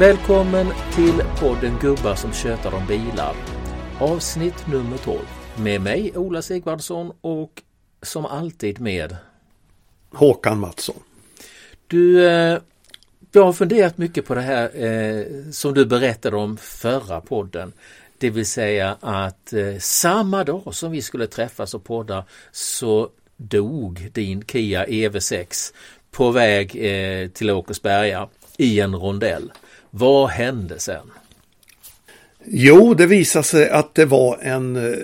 Välkommen till podden Gubbar som tjötar om bilar. Avsnitt nummer 12 med mig Ola Sigvardsson och som alltid med Håkan Mattsson. Du, eh, jag har funderat mycket på det här eh, som du berättade om förra podden. Det vill säga att eh, samma dag som vi skulle träffas och podda så dog din Kia EV6 på väg till Åkersberga i en rondell. Vad hände sen? Jo, det visade sig att det var en eh,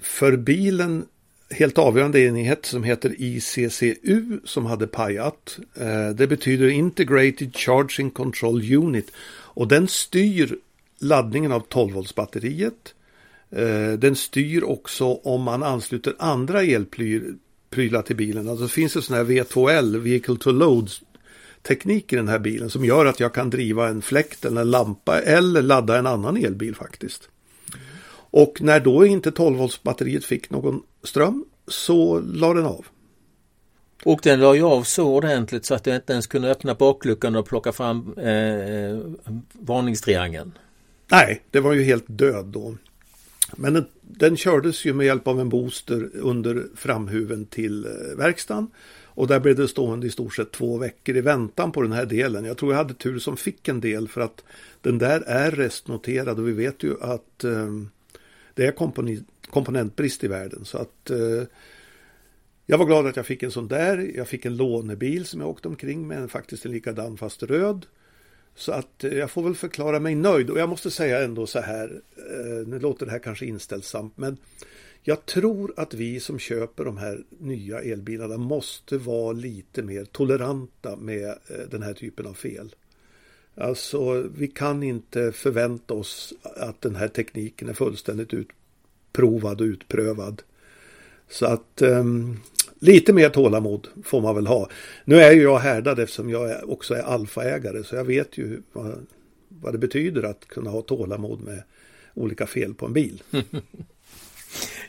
för bilen helt avgörande enhet som heter ICCU som hade pajat. Eh, det betyder Integrated Charging Control Unit och den styr laddningen av 12 volts batteriet. Eh, den styr också om man ansluter andra elprylar till bilen. Alltså det finns en sån här V2L, Vehicle to Load teknik i den här bilen som gör att jag kan driva en fläkt eller en lampa eller ladda en annan elbil faktiskt. Och när då inte 12 volts batteriet fick någon ström så la den av. Och den la ju av så ordentligt så att den inte ens kunde öppna bakluckan och plocka fram eh, varningstriangeln. Nej, det var ju helt död då. Men den, den kördes ju med hjälp av en booster under framhuven till eh, verkstaden. Och där blev det stående i stort sett två veckor i väntan på den här delen. Jag tror jag hade tur som fick en del för att den där är restnoterad och vi vet ju att eh, det är komponentbrist i världen. Så att eh, jag var glad att jag fick en sån där. Jag fick en lånebil som jag åkte omkring med, faktiskt en likadan fast röd. Så att eh, jag får väl förklara mig nöjd och jag måste säga ändå så här, eh, nu låter det här kanske inställsamt, men jag tror att vi som köper de här nya elbilarna måste vara lite mer toleranta med eh, den här typen av fel. Alltså, vi kan inte förvänta oss att den här tekniken är fullständigt utprovad och utprövad. Så att um, lite mer tålamod får man väl ha. Nu är ju jag härdad eftersom jag också är alfaägare så jag vet ju vad, vad det betyder att kunna ha tålamod med olika fel på en bil.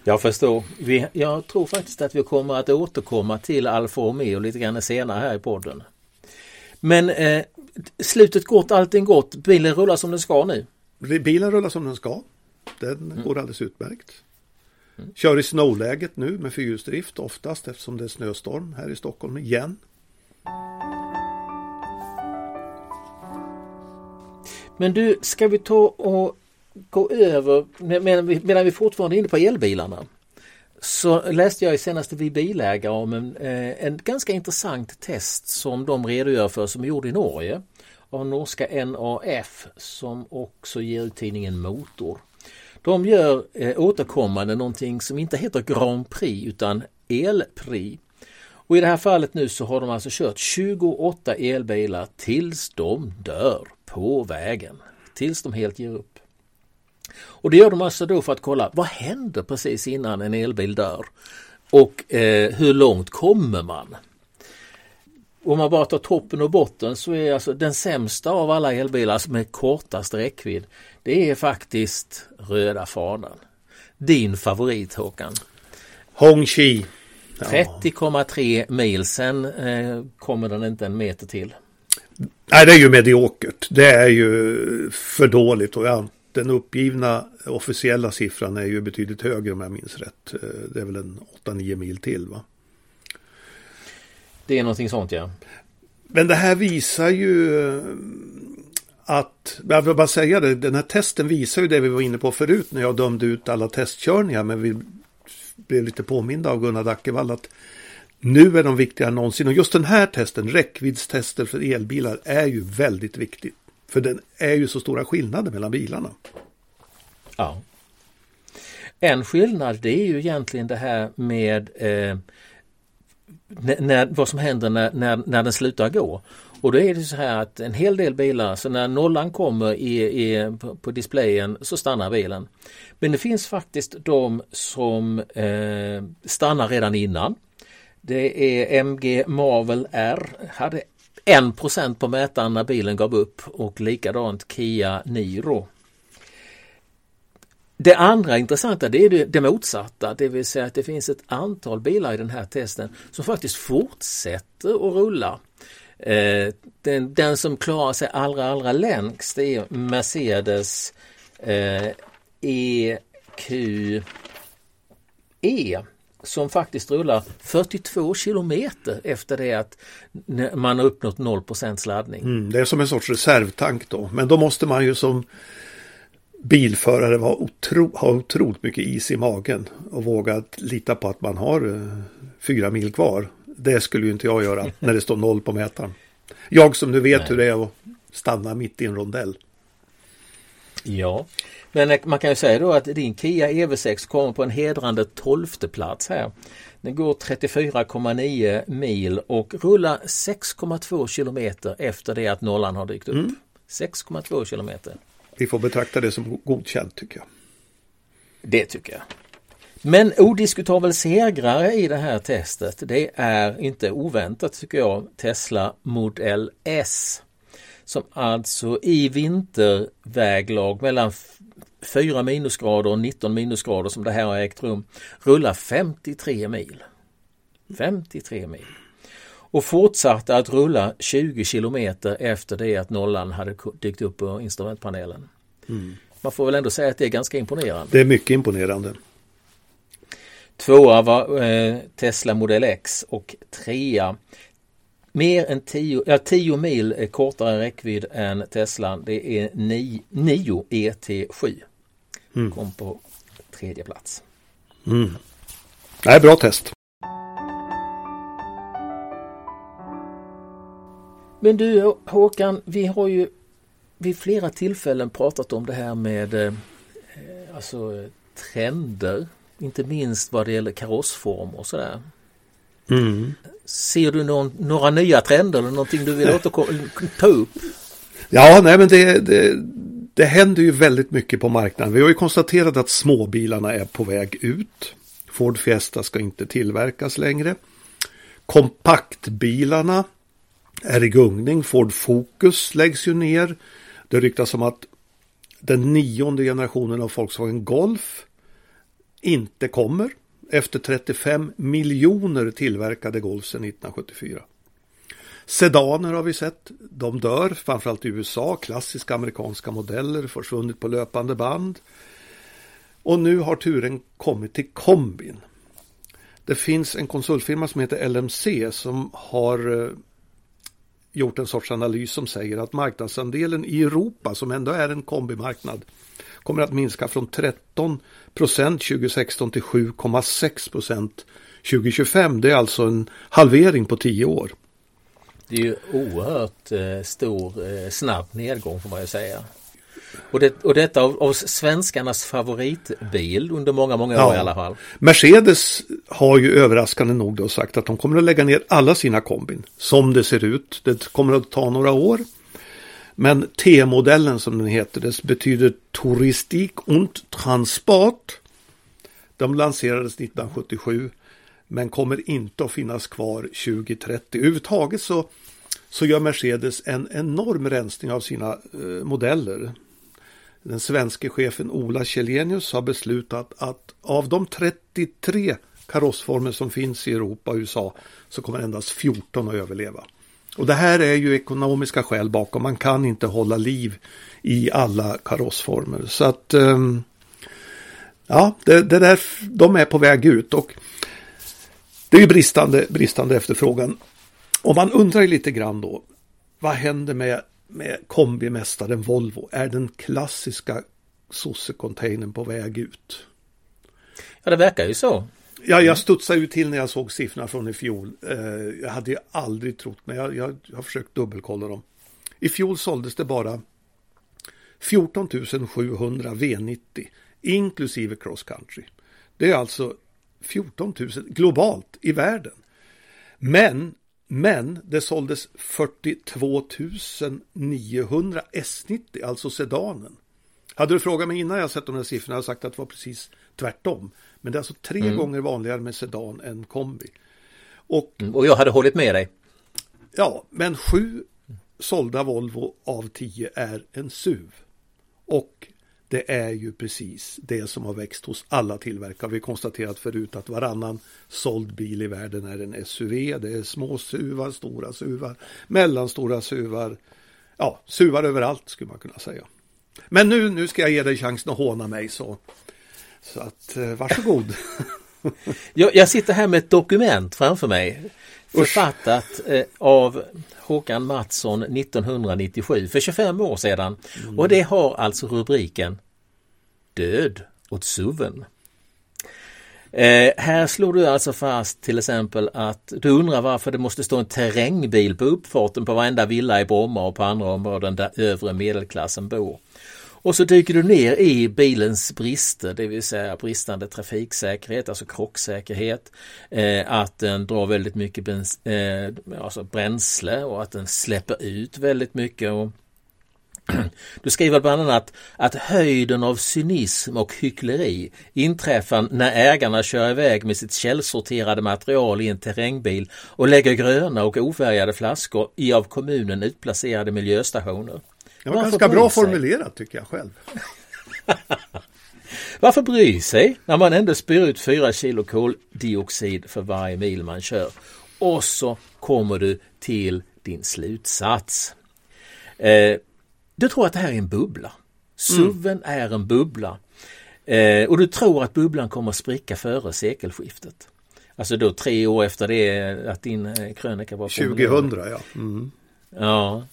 Jag förstår. Vi, jag tror faktiskt att vi kommer att återkomma till Alfa Romeo lite grann senare här i podden. Men eh, slutet gott, allting gott. Bilen rullar som den ska nu. Bilen rullar som den ska. Den mm. går alldeles utmärkt. Mm. Kör i snowläget nu med fyrhjulsdrift oftast eftersom det är snöstorm här i Stockholm igen. Men du, ska vi ta och gå över, medan vi, medan vi fortfarande är inne på elbilarna, så läste jag i senaste Vi bilägare om en, eh, en ganska intressant test som de redogör för som är gjord i Norge av norska NAF som också ger ut tidningen Motor. De gör eh, återkommande någonting som inte heter Grand Prix utan Elprix. Och i det här fallet nu så har de alltså kört 28 elbilar tills de dör på vägen. Tills de helt ger upp. Och det gör de alltså då för att kolla vad händer precis innan en elbil dör? Och eh, hur långt kommer man? Om man bara tar toppen och botten så är alltså den sämsta av alla elbilar som är kortast räckvidd det är faktiskt röda fanan. Din favorit Håkan? Hongqi. Ja. 30,3 mil, sen eh, kommer den inte en meter till. Nej, det är ju mediokert. Det är ju för dåligt och jag den uppgivna officiella siffran är ju betydligt högre om jag minns rätt. Eh, det är väl en 8-9 mil till va? Det är någonting sånt ja. Men det här visar ju eh, att, jag vill bara säga det, den här testen visar ju det vi var inne på förut när jag dömde ut alla testkörningar. Men vi blev lite påminda av Gunnar Dackevall att nu är de viktigare än någonsin. Och just den här testen, räckviddstester för elbilar, är ju väldigt viktigt. För det är ju så stora skillnader mellan bilarna. Ja. En skillnad det är ju egentligen det här med eh, när, vad som händer när, när, när den slutar gå. Och då är det så här att en hel del bilar, så när nollan kommer i, i, på, displayen så stannar bilen. Men det finns faktiskt de som eh, stannar redan innan. Det är MG Marvel R, hade 1% på mätaren när bilen gav upp och likadant Kia Niro. Det andra intressanta det är det, det motsatta, det vill säga att det finns ett antal bilar i den här testen som faktiskt fortsätter att rulla. Eh, den, den, som klarar sig allra, allra längst är Mercedes eh, EQE som faktiskt rullar 42 kilometer efter det att man har uppnått 0 laddning. Mm, det är som en sorts reservtank då, men då måste man ju som bilförare vara otro, ha otroligt mycket is i magen och våga lita på att man har uh, fyra mil kvar. Det skulle ju inte jag göra när det står noll på mätaren. Jag som nu vet Nej. hur det är att stanna mitt i en rondell. Ja, men man kan ju säga då att din Kia EV6 kommer på en hedrande tolfte plats här. Den går 34,9 mil och rullar 6,2 kilometer efter det att nollan har dykt upp. Mm. 6,2 kilometer. Vi får betrakta det som godkänt tycker jag. Det tycker jag. Men odiskutabel segrare i det här testet det är inte oväntat tycker jag Tesla Model S. Som alltså i vinterväglag mellan 4 minusgrader och 19 minusgrader som det här har ägt rum rullar 53 mil. 53 mil. Och fortsatte att rulla 20 kilometer efter det att nollan hade dykt upp på instrumentpanelen. Mm. Man får väl ändå säga att det är ganska imponerande. Det är mycket imponerande. Tvåa var eh, Tesla Model X och trea mer än 10 ja, 10 mil kortare räckvidd än Teslan. Det är 9 ET7. Mm. Kom på tredje plats. Mm. Nej, bra test. Men du Håkan, vi har ju vid flera tillfällen pratat om det här med eh, alltså trender inte minst vad det gäller karossform och sådär. Mm. Ser du någon, några nya trender eller någonting du vill ta upp? Ja, nej men det, det, det händer ju väldigt mycket på marknaden. Vi har ju konstaterat att småbilarna är på väg ut. Ford Fiesta ska inte tillverkas längre. Kompaktbilarna är i gungning. Ford Focus läggs ju ner. Det ryktas om att den nionde generationen av Volkswagen Golf inte kommer efter 35 miljoner tillverkade Golf sedan 1974. Sedaner har vi sett, de dör, framförallt i USA, klassiska amerikanska modeller, försvunnit på löpande band. Och nu har turen kommit till kombin. Det finns en konsultfirma som heter LMC som har eh, gjort en sorts analys som säger att marknadsandelen i Europa, som ändå är en kombimarknad, kommer att minska från 13 procent 2016 till 7,6 procent 2025. Det är alltså en halvering på 10 år. Det är ju oerhört eh, stor, eh, snabb nedgång får man ju säga. Och, det, och detta av, av svenskarnas favoritbil under många, många år ja. i alla fall. Mercedes har ju överraskande nog då sagt att de kommer att lägga ner alla sina kombin. Som det ser ut. Det kommer att ta några år. Men T-modellen som den heter, det betyder Touristik und Transport. De lanserades 1977 men kommer inte att finnas kvar 2030. Överhuvudtaget så, så gör Mercedes en enorm rensning av sina eh, modeller. Den svenske chefen Ola Källenius har beslutat att av de 33 karossformer som finns i Europa och USA så kommer endast 14 att överleva. Och det här är ju ekonomiska skäl bakom. Man kan inte hålla liv i alla karossformer. Så att ehm, ja, det, det, där, de är på väg ut. Och det är ju bristande, bristande efterfrågan. Och man undrar lite grann då. Vad händer med, med kombimästaren Volvo? Är den klassiska sossecontainern på väg ut? Ja, det verkar ju så. Ja, jag studsade ju till när jag såg siffrorna från i fjol. Eh, jag hade ju aldrig trott, men jag, jag, jag har försökt dubbelkolla dem. I fjol såldes det bara 14 700 V90 inklusive cross country. Det är alltså 14 000 globalt i världen. Men, men det såldes 42 900 S90, alltså sedanen. Hade du frågat mig innan jag sett de här siffrorna hade jag sagt att det var precis tvärtom. Men det är alltså tre mm. gånger vanligare med sedan än kombi. Och, mm, och jag hade hållit med dig. Ja, men sju sålda Volvo av tio är en SUV. Och det är ju precis det som har växt hos alla tillverkare. Vi har konstaterat förut att varannan såld bil i världen är en SUV. Det är små suvar, stora suvar, mellanstora suvar. Ja, suvar överallt skulle man kunna säga. Men nu, nu ska jag ge dig chansen att håna mig så, så att eh, varsågod. jag, jag sitter här med ett dokument framför mig. Författat eh, av Håkan Mattsson 1997, för 25 år sedan. Mm. Och det har alltså rubriken Död åt suven. Eh, här slår du alltså fast till exempel att du undrar varför det måste stå en terrängbil på uppfarten på varenda villa i Bromma och på andra områden där övre medelklassen bor. Och så dyker du ner i bilens brister, det vill säga bristande trafiksäkerhet, alltså krocksäkerhet, eh, att den drar väldigt mycket bens, eh, alltså bränsle och att den släpper ut väldigt mycket. Och du skriver bland annat att höjden av cynism och hyckleri inträffar när ägarna kör iväg med sitt källsorterade material i en terrängbil och lägger gröna och ofärgade flaskor i av kommunen utplacerade miljöstationer. Det var ganska bra formulerat tycker jag själv. Varför bry sig när man ändå spyr ut 4 kilo koldioxid för varje mil man kör? Och så kommer du till din slutsats. Eh, du tror att det här är en bubbla. SUVen mm. är en bubbla. Eh, och du tror att bubblan kommer att spricka före sekelskiftet. Alltså då tre år efter det att din eh, krönika var 2000 ja. Mm. Ja.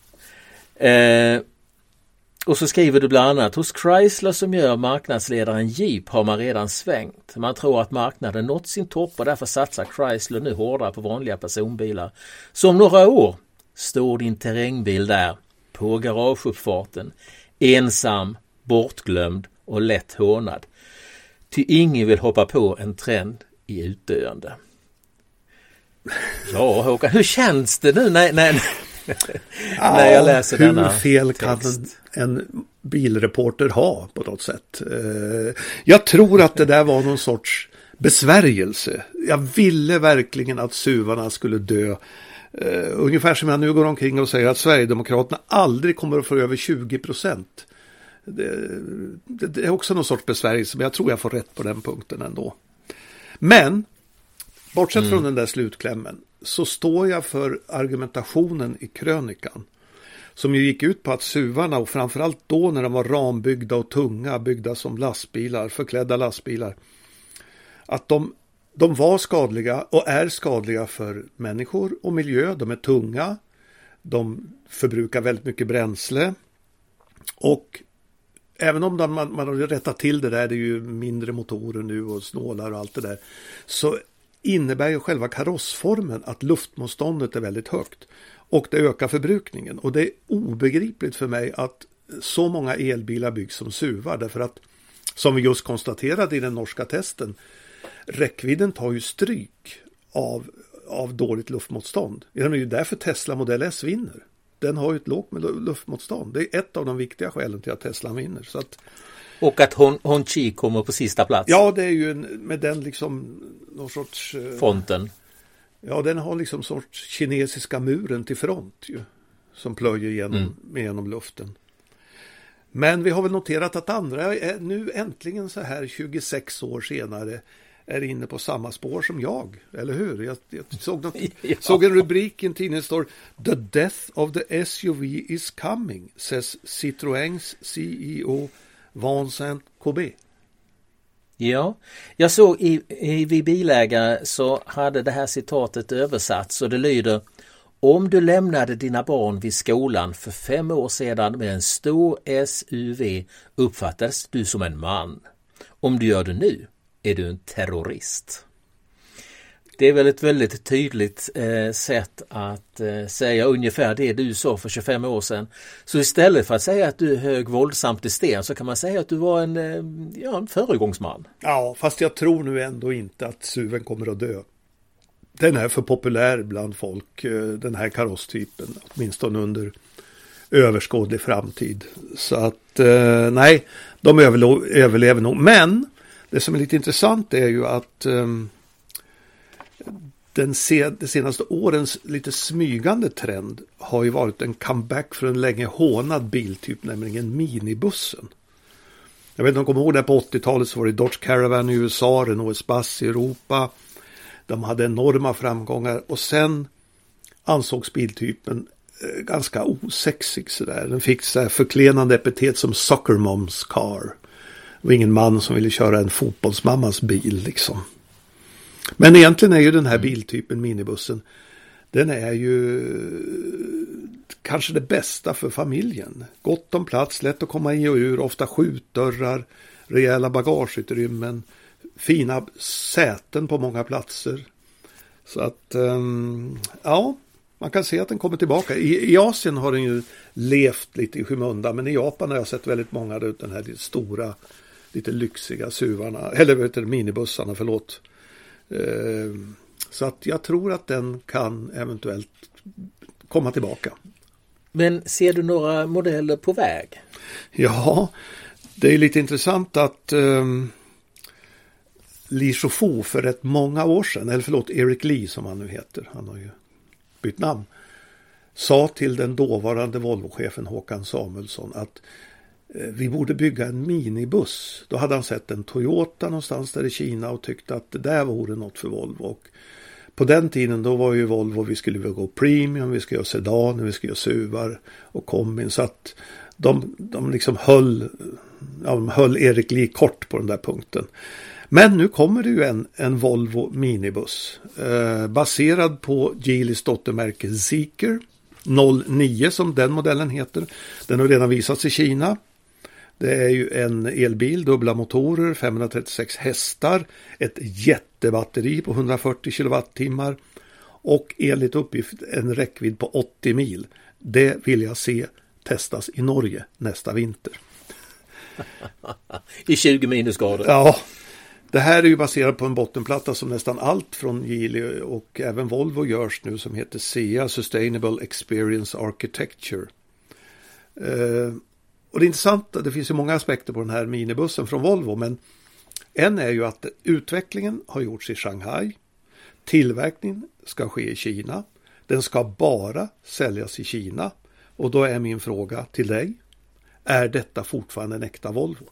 Eh, och så skriver du bland annat hos Chrysler som gör marknadsledaren Jeep har man redan svängt. Man tror att marknaden nått sin topp och därför satsar Chrysler nu hårdare på vanliga personbilar. Så om några år står din terrängbil där på garageuppfarten ensam, bortglömd och lätt hånad. Ty ingen vill hoppa på en trend i utdöende. Ja Håkan, hur känns det nu när, när, när jag läser hur denna Hur fel kan en bilreporter ha på något sätt? Eh, jag tror att det där var någon sorts besvärjelse. Jag ville verkligen att suvarna skulle dö. Uh, ungefär som jag nu går omkring och säger att Sverigedemokraterna aldrig kommer att få över 20 procent. Det, det, det, är också någon sorts besvärjelse, men jag tror jag får rätt på den punkten ändå. Men, bortsett mm. från den där slutklämmen, så står jag för argumentationen i krönikan. Som ju gick ut på att suvarna och framförallt då när de var rambyggda och tunga, byggda som lastbilar, förklädda lastbilar. Att de, de var skadliga och är skadliga för människor och miljö. De är tunga. De förbrukar väldigt mycket bränsle. Och även om man, man har rättat till det där, det är ju mindre motorer nu och snålar och allt det där. Så innebär ju själva karossformen att luftmotståndet är väldigt högt. Och det ökar förbrukningen. Och det är obegripligt för mig att så många elbilar byggs som suvar. Därför att, som vi just konstaterade i den norska testen, räckvidden tar ju stryk av, av dåligt luftmotstånd. Det är ju därför Tesla Model S vinner. Den har ju ett lågt luftmotstånd. Det är ett av de viktiga skälen till att Tesla vinner. Så att, och att Hon, Honchi kommer på sista plats. Ja, det är ju en, med den liksom någon sorts... Eh, Fonten. Ja, den har liksom sorts kinesiska muren till front ju. Som plöjer genom, mm. genom luften. Men vi har väl noterat att andra är nu äntligen så här 26 år senare är inne på samma spår som jag, eller hur? Jag, jag såg, något, ja. såg, en rubrik i en tidning står The death of the SUV is coming, says Citroëns CEO Vincent Kobe. Ja, jag såg i, i Vi bilägare så hade det här citatet översatts och det lyder Om du lämnade dina barn vid skolan för fem år sedan med en stor SUV uppfattades du som en man. Om du gör det nu är du en terrorist. Det är väl ett väldigt tydligt eh, sätt att eh, säga ungefär det du sa för 25 år sedan. Så istället för att säga att du hög våldsamt i sten så kan man säga att du var en, eh, ja, en föregångsman. Ja, fast jag tror nu ändå inte att suven kommer att dö. Den är för populär bland folk, eh, den här karosstypen, åtminstone under överskådlig framtid. Så att eh, nej, de överlever nog. Men det som är lite intressant är ju att ehm, den de senaste årens lite smygande trend har ju varit en comeback för en länge hånad biltyp, nämligen minibussen. Jag vet inte om du kommer ihåg det på 80-talet så var det Dodge Caravan i USA, Renault Espace i Europa. De hade enorma framgångar och sen ansågs biltypen eh, ganska osexig sådär. Den fick så förklenande epitet som Soccer Moms Car. Det var ingen man som ville köra en fotbollsmammas bil liksom. Men egentligen är ju den här biltypen minibussen den är ju eh, kanske det bästa för familjen. Gott om plats, lätt att komma i och ur, ofta skjutdörrar, rejäla bagageutrymmen, fina säten på många platser. Så att, ehm, ja, man kan se att den kommer tillbaka. I, I, Asien har den ju levt lite i skymundan, men i Japan har jag sett väldigt många av den här stora, lite lyxiga suvarna, eller vet du, minibussarna, förlåt. Uh, så att jag tror att den kan eventuellt komma tillbaka. Men ser du några modeller på väg? Ja, det är lite intressant att um, Li Shufu för rätt många år sedan, eller förlåt, Eric Lee som han nu heter, han har ju bytt namn, sa till den dåvarande Volvochefen Håkan Samuelsson att eh, Eh, vi borde bygga en minibuss. Då hade han sett en Toyota någonstans där i Kina och tyckte att det där vore något för Volvo. Och på den tiden då var ju Volvo, vi skulle gå premium, vi skulle göra sedan, vi skulle göra suvar och kombin. Så att de, de liksom höll, ja, de höll Erik Lee kort på den där punkten. Men nu kommer det ju en, en Volvo minibuss eh, baserad på Geelys dottermärke Zeekr 09 som den modellen heter. Den har redan visats i Kina. Det är ju en elbil, dubbla motorer, 536 hästar, ett jättebatteri på 140 kilowattimmar och enligt uppgift en räckvidd på 80 mil. Det vill jag se testas i Norge nästa vinter. I 20 minusgrader. Ja, det här är ju baserat på en bottenplatta som nästan allt från Geely och även Volvo görs nu som heter SEA Sustainable Experience Architecture. Och det är intressant, det finns ju många aspekter på den här minibussen från Volvo, men en är ju att utvecklingen har gjorts i Shanghai. Tillverkningen ska ske i Kina. Den ska bara säljas i Kina. Och då är min fråga till dig. Är detta fortfarande en äkta Volvo?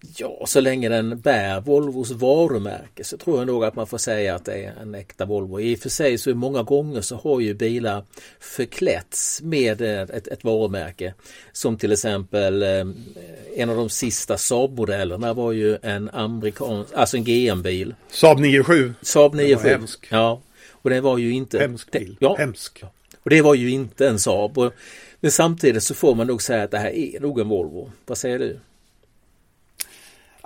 Ja, så länge den bär Volvos varumärke så tror jag nog att man får säga att det är en äkta Volvo. I och för sig så många gånger så har ju bilar förklätts med ett, ett varumärke. Som till exempel eh, en av de sista Saab-modellerna var ju en amerikansk, alltså en GM-bil. Saab 97. Saab 97. Hemsk. Ja, och den var ju inte... Hemsk bil. Ja. Hemsk. Och det var ju inte en Saab. Men samtidigt så får man nog säga att det här är nog en Volvo. Vad säger du?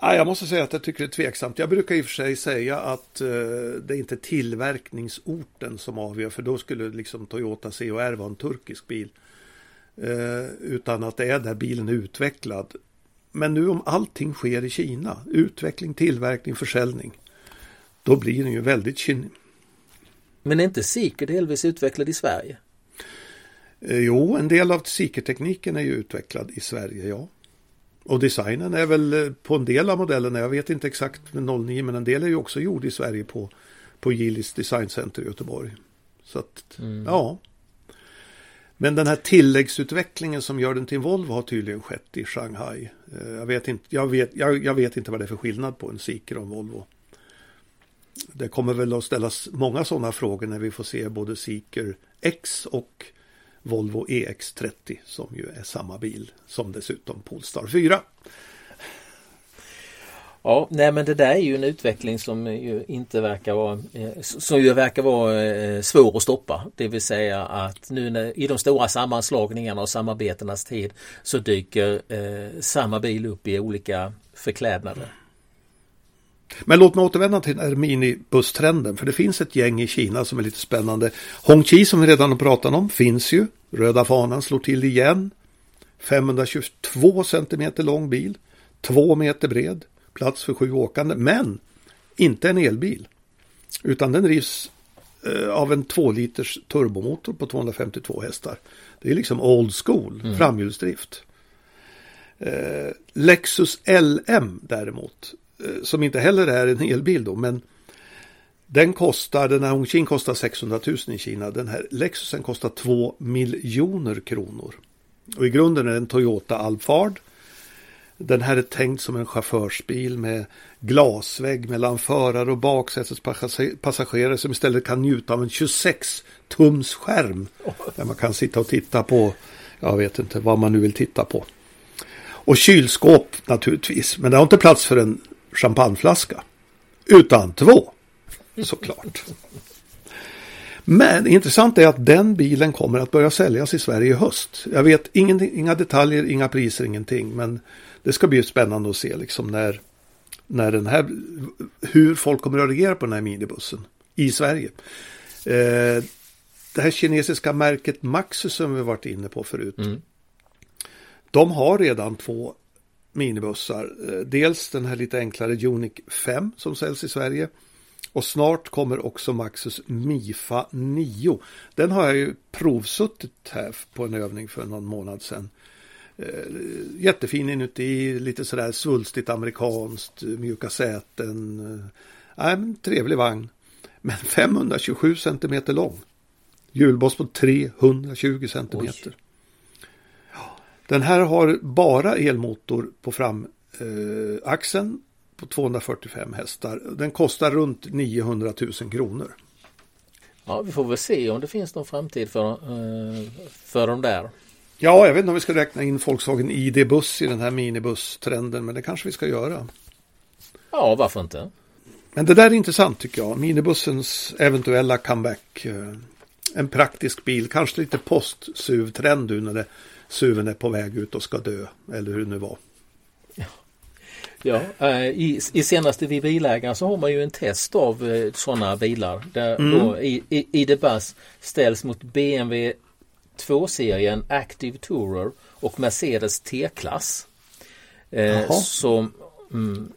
Ja, jag måste säga att jag tycker det är tveksamt. Jag brukar i och för sig säga att eh, det är inte tillverkningsorten som avgör, för då skulle liksom Toyota CHR vara en turkisk bil. Eh, utan att det är där bilen är utvecklad. Men nu om allting sker i Kina, utveckling, tillverkning, försäljning, då blir den ju väldigt kin... Men är inte Seeker delvis utvecklad i Sverige? Eh, jo, en del av Seeker-tekniken är ju utvecklad i Sverige, ja. Och designen är väl eh, på en del av modellerna, jag vet inte exakt med 09, men en del är ju också gjord i Sverige på, på Gillis Design Center i Göteborg. Så att, mm. ja. Men den här tilläggsutvecklingen som gör den till Volvo har tydligen skett i Shanghai. Eh, jag vet inte, jag vet, jag, jag vet inte vad det är för skillnad på en Seeker och en Volvo. Det kommer väl att ställas många sådana frågor när vi får se både Seeker X och Volvo EX30 som ju är samma bil som dessutom Polestar 4. Ja, nej men det där är ju en utveckling som ju inte verkar vara eh, som ju verkar vara eh, svår att stoppa. Det vill säga att nu när, i de stora sammanslagningarna och samarbetenas tid så dyker eh, samma bil upp i olika förklädnader. Men låt mig återvända till den här minibusstrenden. För det finns ett gäng i Kina som är lite spännande. Hongqi som vi redan har pratat om finns ju. Röda fanan slår till igen. 522 centimeter lång bil. 2 meter bred. Plats för sju åkande. Men inte en elbil. Utan den drivs eh, av en 2 liters turbomotor på 252 hästar. Det är liksom old school, mm. framhjulsdrift. Eh, Lexus LM däremot Eh, som inte heller är en elbil då, men den kostar, den här Hongqin kostar 600 000 i Kina. Den här Lexusen kostar 2 miljoner kronor. Och i grunden är det en Toyota Alphard. Den här är tänkt som en chaufförsbil med glasvägg mellan förare och baksätets passagerare som istället kan njuta av en 26 tums skärm. Där man kan sitta och titta på, jag vet inte vad man nu vill titta på. Och kylskåp naturligtvis, men det har inte plats för en champagneflaska. Utan två, såklart. Men intressant är att den bilen kommer att börja säljas i Sverige i höst. Jag vet inga detaljer, inga priser, ingenting. Men det ska bli spännande att se liksom när, när den här, hur folk kommer att reagera på den här minibussen i Sverige. Eh, det här kinesiska märket Maxus som vi varit inne på förut. Mm. De har redan två minibussar. Eh, dels den här lite enklare Unic 5 som säljs i Sverige. Och snart kommer också Maxus Mifa 9. Den har jag ju provsuttit här på en övning för någon månad sedan. Eh, jättefin inuti, lite sådär svulstigt amerikanskt, eh, mjuka säten. Eh, en trevlig vagn. Men 527 cm lång. Hjulbas på 320 cm. Den här har bara elmotor på framaxeln eh, på 245 hästar. Den kostar runt 900 000 kronor. Ja, vi får väl se om det finns någon framtid för, eh, för de där. Ja, jag vet inte om vi ska räkna in Volkswagen ID-buss i den här minibusstrenden, men det kanske vi ska göra. Ja, varför inte? Men det där är intressant tycker jag. Minibussens eventuella comeback. Eh, en praktisk bil, kanske lite post-SUV-trend nu när det suven är på väg ut och ska dö. Eller hur det nu var. Ja, eh, i, i senaste Vi bilägare så har man ju en test av eh, sådana bilar. Där mm. då i, i, Buzz ställs mot BMW 2-serien Active Tourer och Mercedes T-klass. Eh, som, mm,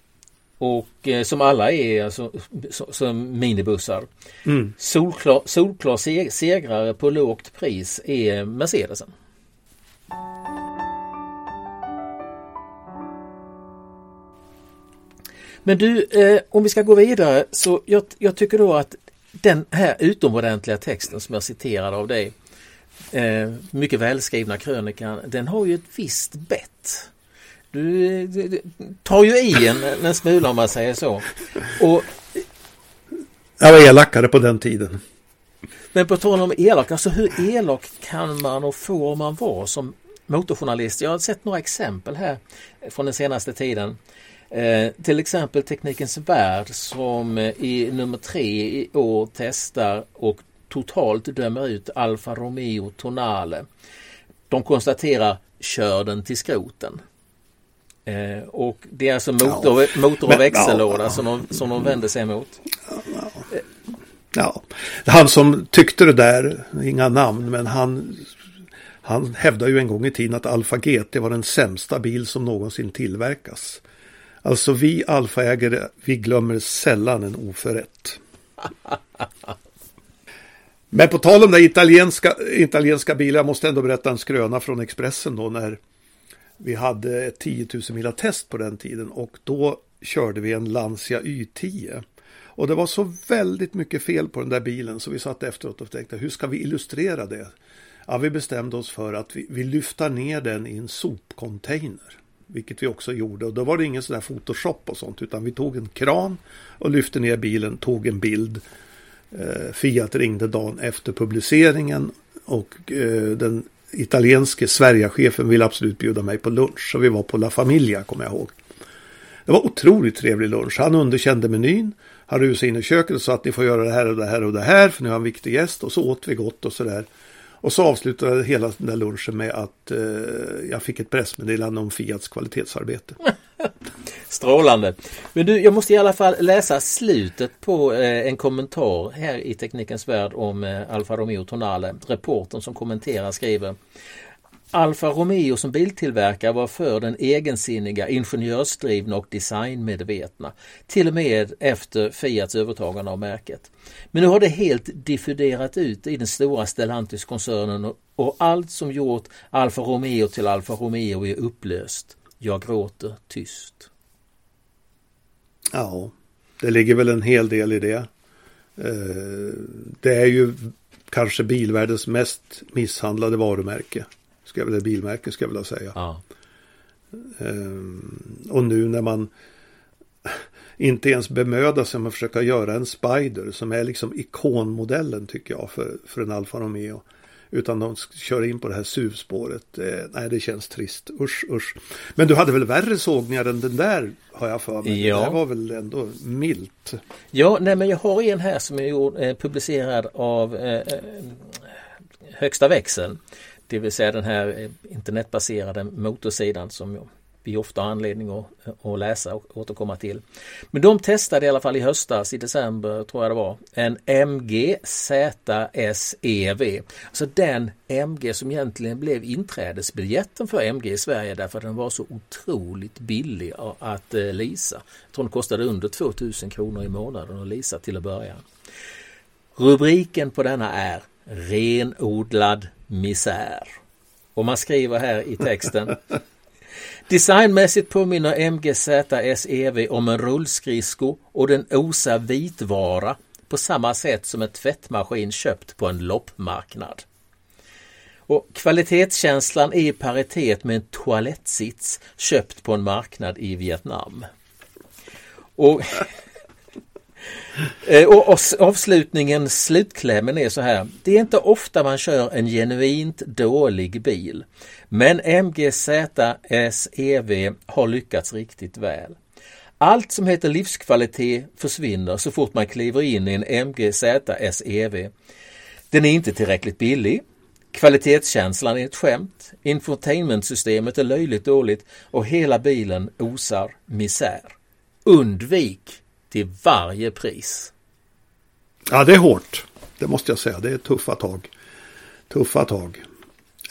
och eh, som alla är alltså, som minibussar. Mm. Solklar, solklar segrare på lågt pris är Mercedesen. Men du, eh, om vi ska gå vidare så jag, jag, tycker då att den här utomordentliga texten som jag citerade av dig, eh, mycket välskrivna krönikan, den har ju ett visst bett. Du, du, du tar ju i en, en smula om man säger så. Och, jag var elakare på den tiden. Men på tal om elak, alltså hur elak kan man och får man vara som motorjournalist? Jag har sett några exempel här från den senaste tiden. Eh, till exempel Teknikens Värld som eh, i nummer tre i år testar och totalt dömer ut Alfa Romeo Tonale. De konstaterar kör den till skroten. Eh, och det är alltså motor, ja. motor och växellåda ja. som, de, som de vänder sig emot. Ja ja. Han som tyckte det där, inga namn, men han han hävdade ju en gång i tiden att Alfa GT var den sämsta bil som någonsin tillverkas. Alltså vi alfaägare, vi glömmer sällan en oförrätt. Men på tal om det italienska, italienska bilar, jag måste ändå berätta en skröna från Expressen då när vi hade ett 10 000 mila test på den tiden och då körde vi en Lancia Y10. Och det var så väldigt mycket fel på den där bilen så vi satt efteråt och tänkte hur ska vi illustrera det? Ja, vi bestämde oss för att vi, vi lyfter ner den i en sopcontainer. Vilket vi också gjorde och då var det ingen sån där photoshop och sånt utan vi tog en kran och lyfte ner bilen, tog en bild. Eh, Fiat ringde dagen efter publiceringen och eh, den italienske Sverigechefen ville absolut bjuda mig på lunch. Så vi var på La Familia kommer jag ihåg. Det var otroligt trevlig lunch. Han underkände menyn. Han rusade in i köket och sa att ni får göra det här och det här och det här för nu har en viktig gäst. Och så åt vi gott och sådär. Och så avslutade hela den där lunchen med att eh, jag fick ett pressmeddelande om Fiats kvalitetsarbete. Strålande. Men du, jag måste i alla fall läsa slutet på eh, en kommentar här i Teknikens Värld om eh, Alfa Romeo Tonale. Reporten som kommenterar skriver Alfa Romeo som biltillverkare var för den egensinniga, ingenjörsdrivna och designmedvetna. Till och med efter Fiats övertagande av märket. Men nu har det helt diffuderat ut i den stora Stellantis-koncernen och allt som gjort Alfa Romeo till Alfa Romeo är upplöst. Jag gråter tyst. Ja, det ligger väl en hel del i det. Eh, det är ju kanske bilvärldens mest misshandlade varumärke. Ska jag vilja, bilmärke ska jag vilja säga. Ja. Ehm, och nu när man inte ens bemödar sig om att försöka göra en Spider som är liksom ikonmodellen tycker jag för, för en Alfa Romeo. Utan de kör in på det här SUV-spåret. Eh, nej, det känns trist. Usch, usch. Men du hade väl värre sågningar än den där, har jag för mig. Ja. Det var väl ändå milt. Ja, nej men jag har en här som är gjord, eh, publicerad av eh, eh högsta växeln. Det vill säga den här eh, internetbaserade motorsidan som vi ofta har anledning att, att läsa och återkomma till. Men de testade i alla fall i höstas, i december tror jag det var, en MG ZSEV. Alltså den MG som egentligen blev inträdesbiljetten för MG i Sverige därför att den var så otroligt billig att eh, lisa. Jag tror den kostade under 2000 kronor i månaden att lisa till att börja. Rubriken på denna är Renodlad misär. Och man skriver här i texten Designmässigt påminner MGZ SEV om en rullskridsko och den osar vitvara på samma sätt som en tvättmaskin köpt på en loppmarknad. Och kvalitetskänslan är i paritet med en toalettsits köpt på en marknad i Vietnam. Och Eh, och avslutningen, slutklämmen är så här. Det är inte ofta man kör en genuint dålig bil. Men MGZ SEV har lyckats riktigt väl. Allt som heter livskvalitet försvinner så fort man kliver in i en MGZ SEV. Den är inte tillräckligt billig. Kvalitetskänslan är ett skämt. Infotainmentsystemet är löjligt dåligt och hela bilen osar misär. Undvik till varje pris. Ja, det är hårt. Det måste jag säga. Det är tuffa tag. Tuffa tag.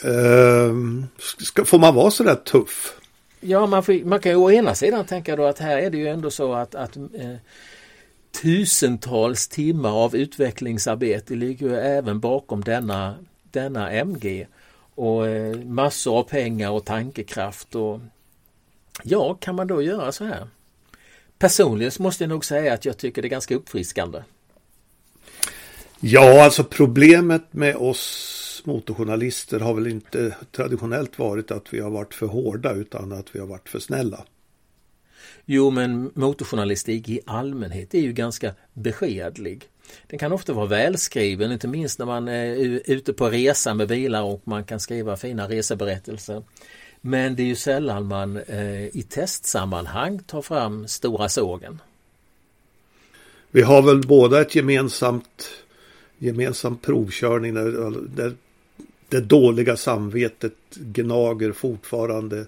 Ehm, ska, får man vara så där tuff? Ja, man, får, man kan ju å ena sidan tänka då att här är det ju ändå så att, att eh, tusentals timmar av utvecklingsarbete ligger ju även bakom denna, denna MG. Och eh, massor av pengar och tankekraft. Och, ja, kan man då göra så här? Personligen så måste jag nog säga att jag tycker det är ganska uppfriskande. Ja, alltså problemet med oss motorjournalister har väl inte traditionellt varit att vi har varit för hårda utan att vi har varit för snälla. Jo, men motorjournalistik i allmänhet är ju ganska beskedlig. Den kan ofta vara välskriven, inte minst när man är ute på resa med bilar och man kan skriva fina reseberättelser. Men det är ju sällan man eh, i testsammanhang tar fram stora sågen. Vi har väl båda ett gemensamt gemensam provkörning där, där det dåliga samvetet gnager fortfarande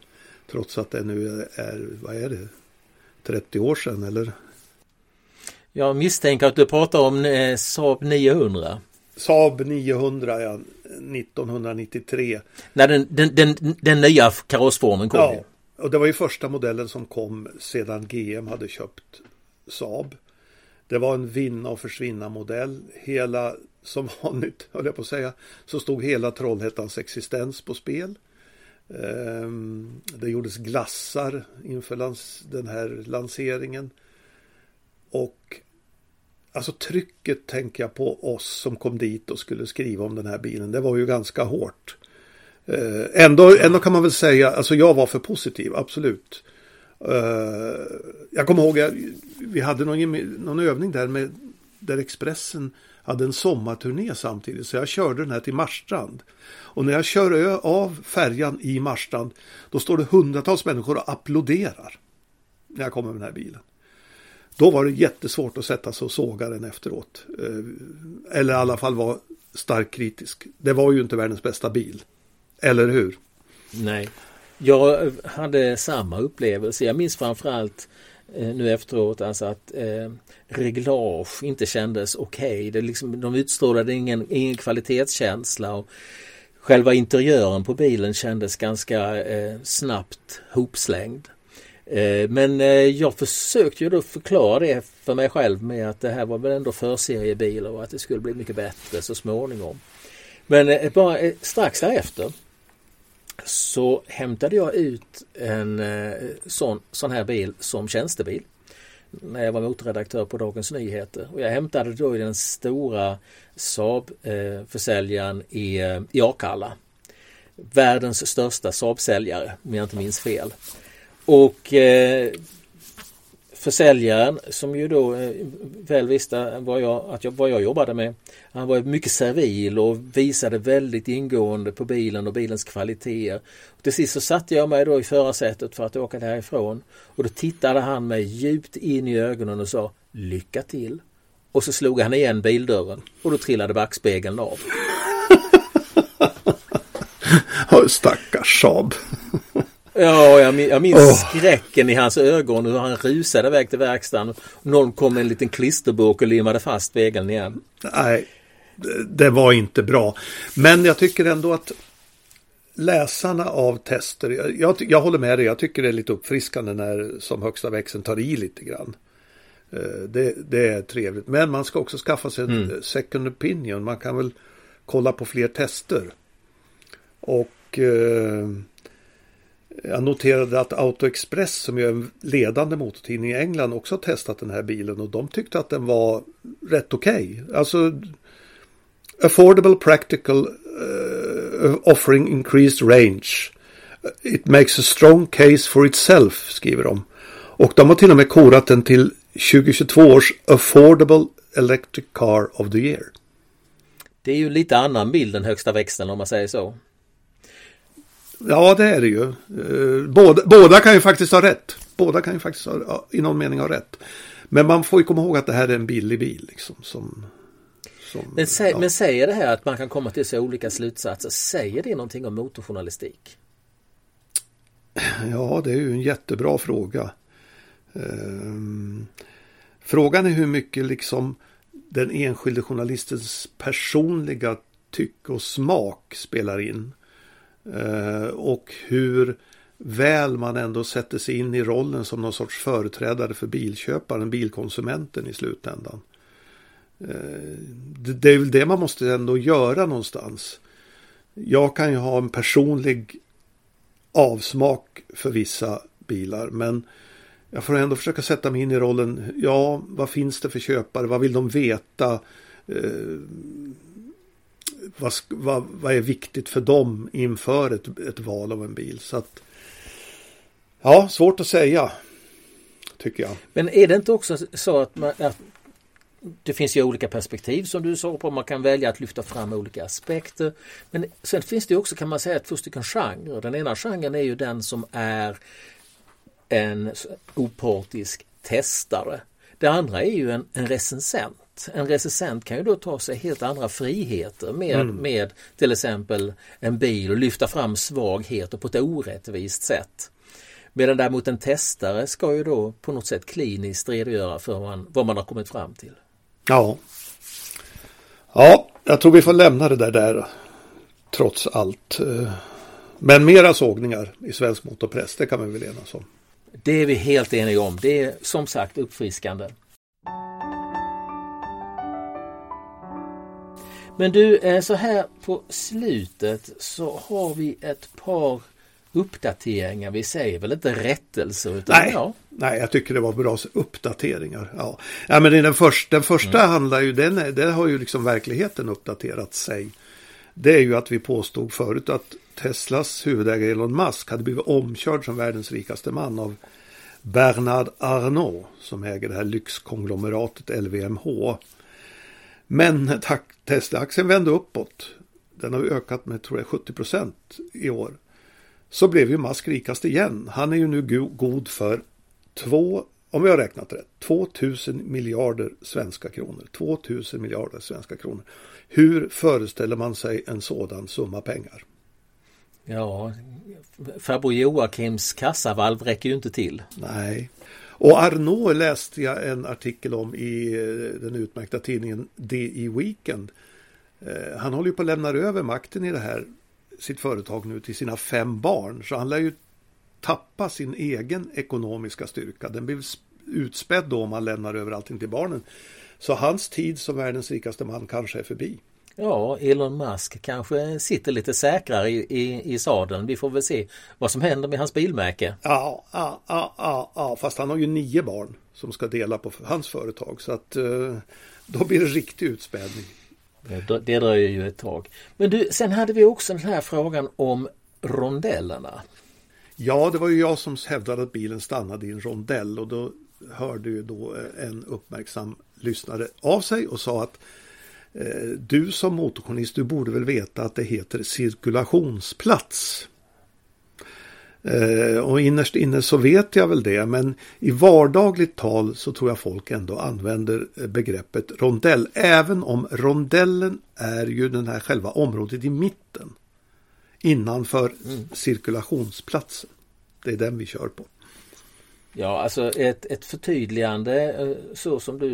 trots att det nu är, vad är det, 30 år sedan eller? Jag misstänker att du pratar om eh, Saab 900. Saab 900 ja, 1993. När den, den, den, den nya karossformen kom. Ja, och det var ju första modellen som kom sedan GM hade köpt Saab. Det var en vinna och försvinna modell. Hela, som vanligt höll jag på att säga, så stod hela Trollhättans existens på spel. Ehm, det gjordes glassar inför den här lanseringen. Och Alltså trycket tänker jag på oss som kom dit och skulle skriva om den här bilen. Det var ju ganska hårt. Eh, ändå, ändå kan man väl säga, alltså jag var för positiv, absolut. Eh, jag kommer ihåg, vi hade någon, någon övning där med där Expressen hade en sommarturné samtidigt. Så jag körde den här till Marstrand. Och när jag kör av färjan i Marstrand då står det hundratals människor och applåderar. När jag kommer med den här bilen. Då var det jättesvårt att sätta sig och såga den efteråt. Eh, eller i alla fall vara starkt kritisk. Det var ju inte världens bästa bil. Eller hur? Nej. Jag hade samma upplevelse. Jag minns framförallt eh, nu efteråt alltså att eh, reglage inte kändes okej. Okay. liksom, de utstrålade ingen, ingen kvalitetskänsla. Och själva interiören på bilen kändes ganska eh, snabbt hopslängd. Eh, men eh, jag försökte ju då förklara det för mig själv med att det här var väl ändå förseriebilar och att det skulle bli mycket bättre så småningom. Men eh, bara strax därefter så hämtade jag ut en sån, sån här bil som tjänstebil när jag var motorredaktör på Dagens Nyheter. Och jag hämtade då i den stora Saab-försäljaren i, i Akalla. Världens största Saab-säljare om jag inte minns fel. Och eh, försäljaren som ju då eh, väl visste vad jag, att jag, vad jag jobbade med. Han var mycket servil och visade väldigt ingående på bilen och bilens kvaliteter. Till sist så satte jag mig då i förarsätet för att åka därifrån och då tittade han mig djupt in i ögonen och sa Lycka till! Och så slog han igen bildörren och då trillade backspegeln av. Stackars Saab. Ja, jag, jag minns oh. skräcken i hans ögon och hur han rusade iväg till verkstaden. Någon kom med en liten klisterburk och limmade fast spegeln igen. Nej, det var inte bra. Men jag tycker ändå att läsarna av tester, jag, jag, jag håller med dig, jag tycker det är lite uppfriskande när som högsta växeln tar i lite grann. Eh, det, det, är trevligt, men man ska också skaffa sig en mm. second opinion. Man kan väl kolla på fler tester. Och eh, jag noterade att AutoExpress som är en ledande motortidning i England också har testat den här bilen och de tyckte att den var rätt okej. Okay. Alltså affordable practical uh, offering increased range. It makes a strong case for itself skriver de. Och de har till och med korat den till 2022 års affordable electric car of the year. Det är ju lite annan bild än högsta växeln om man säger så. Ja, det är det ju. Eh, båda, båda kan ju faktiskt ha rätt. Båda kan ju faktiskt ha, i någon mening ha rätt. Men man får ju komma ihåg att det här är en billig bil. Liksom, som, som, men, sä, ja. men säger det här att man kan komma till så olika slutsatser, säger det någonting om motorjournalistik? Ja, det är ju en jättebra fråga. Ehm, frågan är hur mycket liksom den enskilde journalistens personliga tycke och smak spelar in. Eh, och hur väl man ändå sätter sig in i rollen som någon sorts företrädare för bilköparen, bilkonsumenten i slutändan. Eh, det är väl det man måste ändå göra någonstans. Jag kan ju ha en personlig avsmak för vissa bilar men jag får ändå försöka sätta mig in i rollen. Ja, vad finns det för köpare? Vad vill de veta? Eh, vad, vad, vad är viktigt för dem inför ett, ett val av en bil. Så att, ja, svårt att säga. Tycker jag. Men är det inte också så att, man, att det finns ju olika perspektiv som du sa på. Man kan välja att lyfta fram olika aspekter. Men sen finns det också kan man säga två stycken genrer. Den ena genren är ju den som är en opartisk testare. Det andra är ju en, en recensent. En recensent kan ju då ta sig helt andra friheter med, mm. med till exempel en bil och lyfta fram svagheter på ett orättvist sätt. Medan däremot en testare ska ju då på något sätt kliniskt redogöra för vad man, vad man har kommit fram till. Ja. Ja, jag tror vi får lämna det där där trots allt. Men mera sågningar i svensk motorpress, det kan vi väl enas om. Det är vi helt eniga om. Det är som sagt uppfriskande. Men du, eh, så här på slutet så har vi ett par uppdateringar. Vi säger väl inte rättelser utan nej, ja. Nej, jag tycker det var bra uppdateringar. Ja, ja men den, första, den första mm. handlar ju, den, den har ju liksom verkligheten uppdaterat sig. Det är ju att vi påstod förut att Teslas huvudägare Elon Musk hade blivit omkörd som världens rikaste man av Bernard Arnault som äger det här lyxkonglomeratet LVMH. Men Tesla-aktien vände uppåt. Den har ökat med tror jag 70 procent i år. Så blev ju Musk rikast igen. Han är ju nu god för två, om jag har räknat rätt, 2000 miljarder svenska kronor. 2000 miljarder svenska kronor. Hur föreställer man sig en sådan summa pengar? Ja, farbror Joakims kassavalv räcker ju inte till. Nej. Och Arnault läste jag en artikel om i eh, den utmärkta tidningen DI Weekend. Eh, han håller ju på att lämna över makten i det här sitt företag nu till sina fem barn. Så han lär ju tappa sin egen ekonomiska styrka. Den blir utspädd då om han lämnar över allting till barnen. Så hans tid som världens rikaste man kanske är förbi. Ja, Elon Musk kanske sitter lite säkrare i, i, i sadeln. Vi får väl se vad som händer med hans bilmärke. Ja, ja, ja, ja, fast han har ju nio barn som ska dela på hans företag. Så att eh, då blir det riktig utspädning. Det, det dröjer ju ett tag. Men du, sen hade vi också den här frågan om rondellerna. Ja, det var ju jag som hävdade att bilen stannade i en rondell och då hörde ju då eh, en uppmärksam lyssnare av sig och sa att du som motorjournalist, du borde väl veta att det heter cirkulationsplats. Eh, och innerst inne så vet jag väl det, men i vardagligt tal så tror jag folk ändå använder eh, begreppet rondell, även om rondellen är ju den här själva området i mitten innanför mm. cirkulationsplatsen. Det är den vi kör på. Ja, alltså ett, ett förtydligande eh, så som du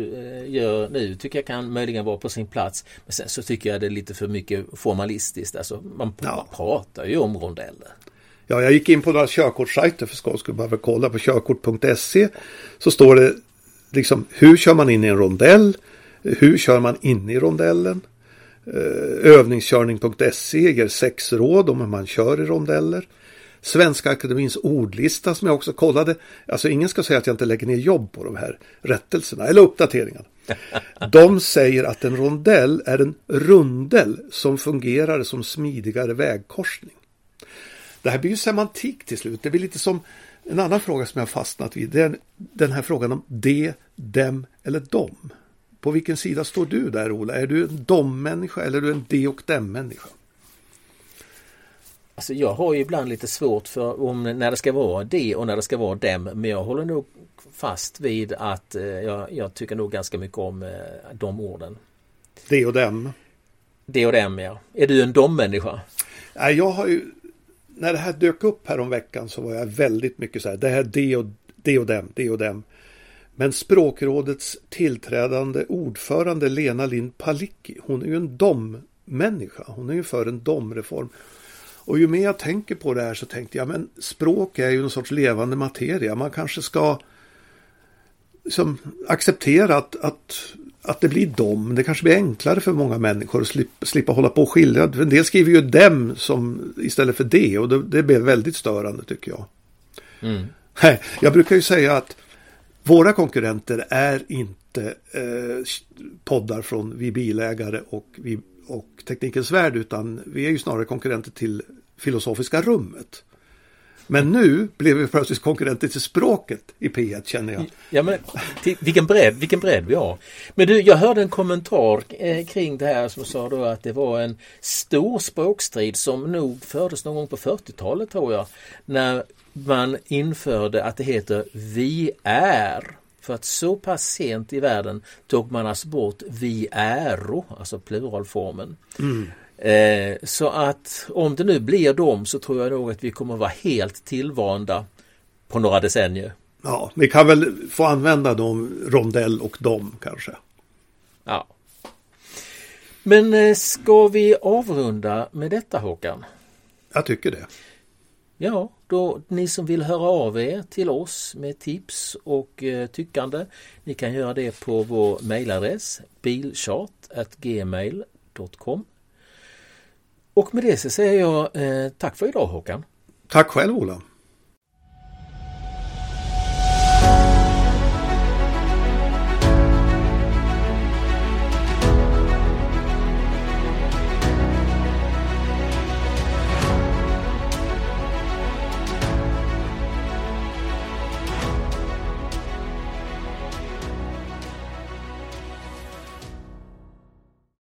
gör nu tycker jag kan möjligen vara på sin plats. Men sen så tycker jag det är lite för mycket formalistiskt. Alltså man ja. pratar ju om rondeller. Ja, jag gick in på några körkortssajter för skojs skull, bara kolla på körkort.se. Så står det liksom hur kör man in i en rondell? Hur kör man in i rondellen? Eh, övningskörning.se ger sex råd om hur man kör i rondeller. Svenska Akademins ordlista som jag också kollade. Alltså ingen ska säga att jag inte lägger ner jobb på de här rättelserna eller uppdateringarna. De säger att en rondell är en rundel som fungerar som smidigare vägkorsning. Det här blir ju semantik till slut. Det blir lite som en annan fråga som jag fastnat vid. Det är den här frågan om de, dem eller dom. På vilken sida står du där Ola? Är du en dom-människa eller är du en de och dem-människa? Alltså jag har ju ibland lite svårt för om när det ska vara de och när det ska vara dem. Men jag håller nog fast vid att eh, jag, jag, tycker nog ganska mycket om eh, de orden. De och dem? De och dem ja. Är du en dom-människa? Nej, jag har ju när det här dök upp här om veckan så var jag väldigt mycket så här, det här det och, det och dem, det och dem. Men språkrådets tillträdande ordförande Lena Lind Palicki, hon är ju en dom-människa. Hon är ju för en domreform. Och ju mer jag tänker på det här så tänkte jag, men språk är ju en sorts levande materia. Man kanske ska liksom, acceptera att, att att det blir dem. Det kanske blir enklare för många människor att slippa, slippa hålla på och skilja. En del skriver ju dem som, istället för det och det, det blir väldigt störande tycker jag. Mm. Jag brukar ju säga att våra konkurrenter är inte eh, poddar från Vi bilägare och, vi, och Teknikens Värld utan vi är ju snarare konkurrenter till Filosofiska rummet. Men nu blev vi plötsligt konkurrenter till språket i P1 känner jag. Ja, men, till, vilken, bredd, vilken bredd vi har. Men du, jag hörde en kommentar eh, kring det här som sa då att det var en stor språkstrid som nog fördes någon gång på 40-talet tror jag. När man införde att det heter vi är. För att så pass sent i världen tog man alltså bort vi äro, alltså pluralformen. Mm. Eh, så att om det nu blir dem så tror jag nog att vi kommer vara helt tillvanda på några decennier. Ja, vi kan väl få använda dem, rondell och dom kanske. Ja. Men eh, ska vi avrunda med detta Håkan? Jag tycker det. Ja, då ni som vill höra av er till oss med tips och eh, tyckande. Ni kan göra det på vår mejladress bilchart.gmail.com och med det så säger jag eh, tack för idag Håkan. Tack själv Ola.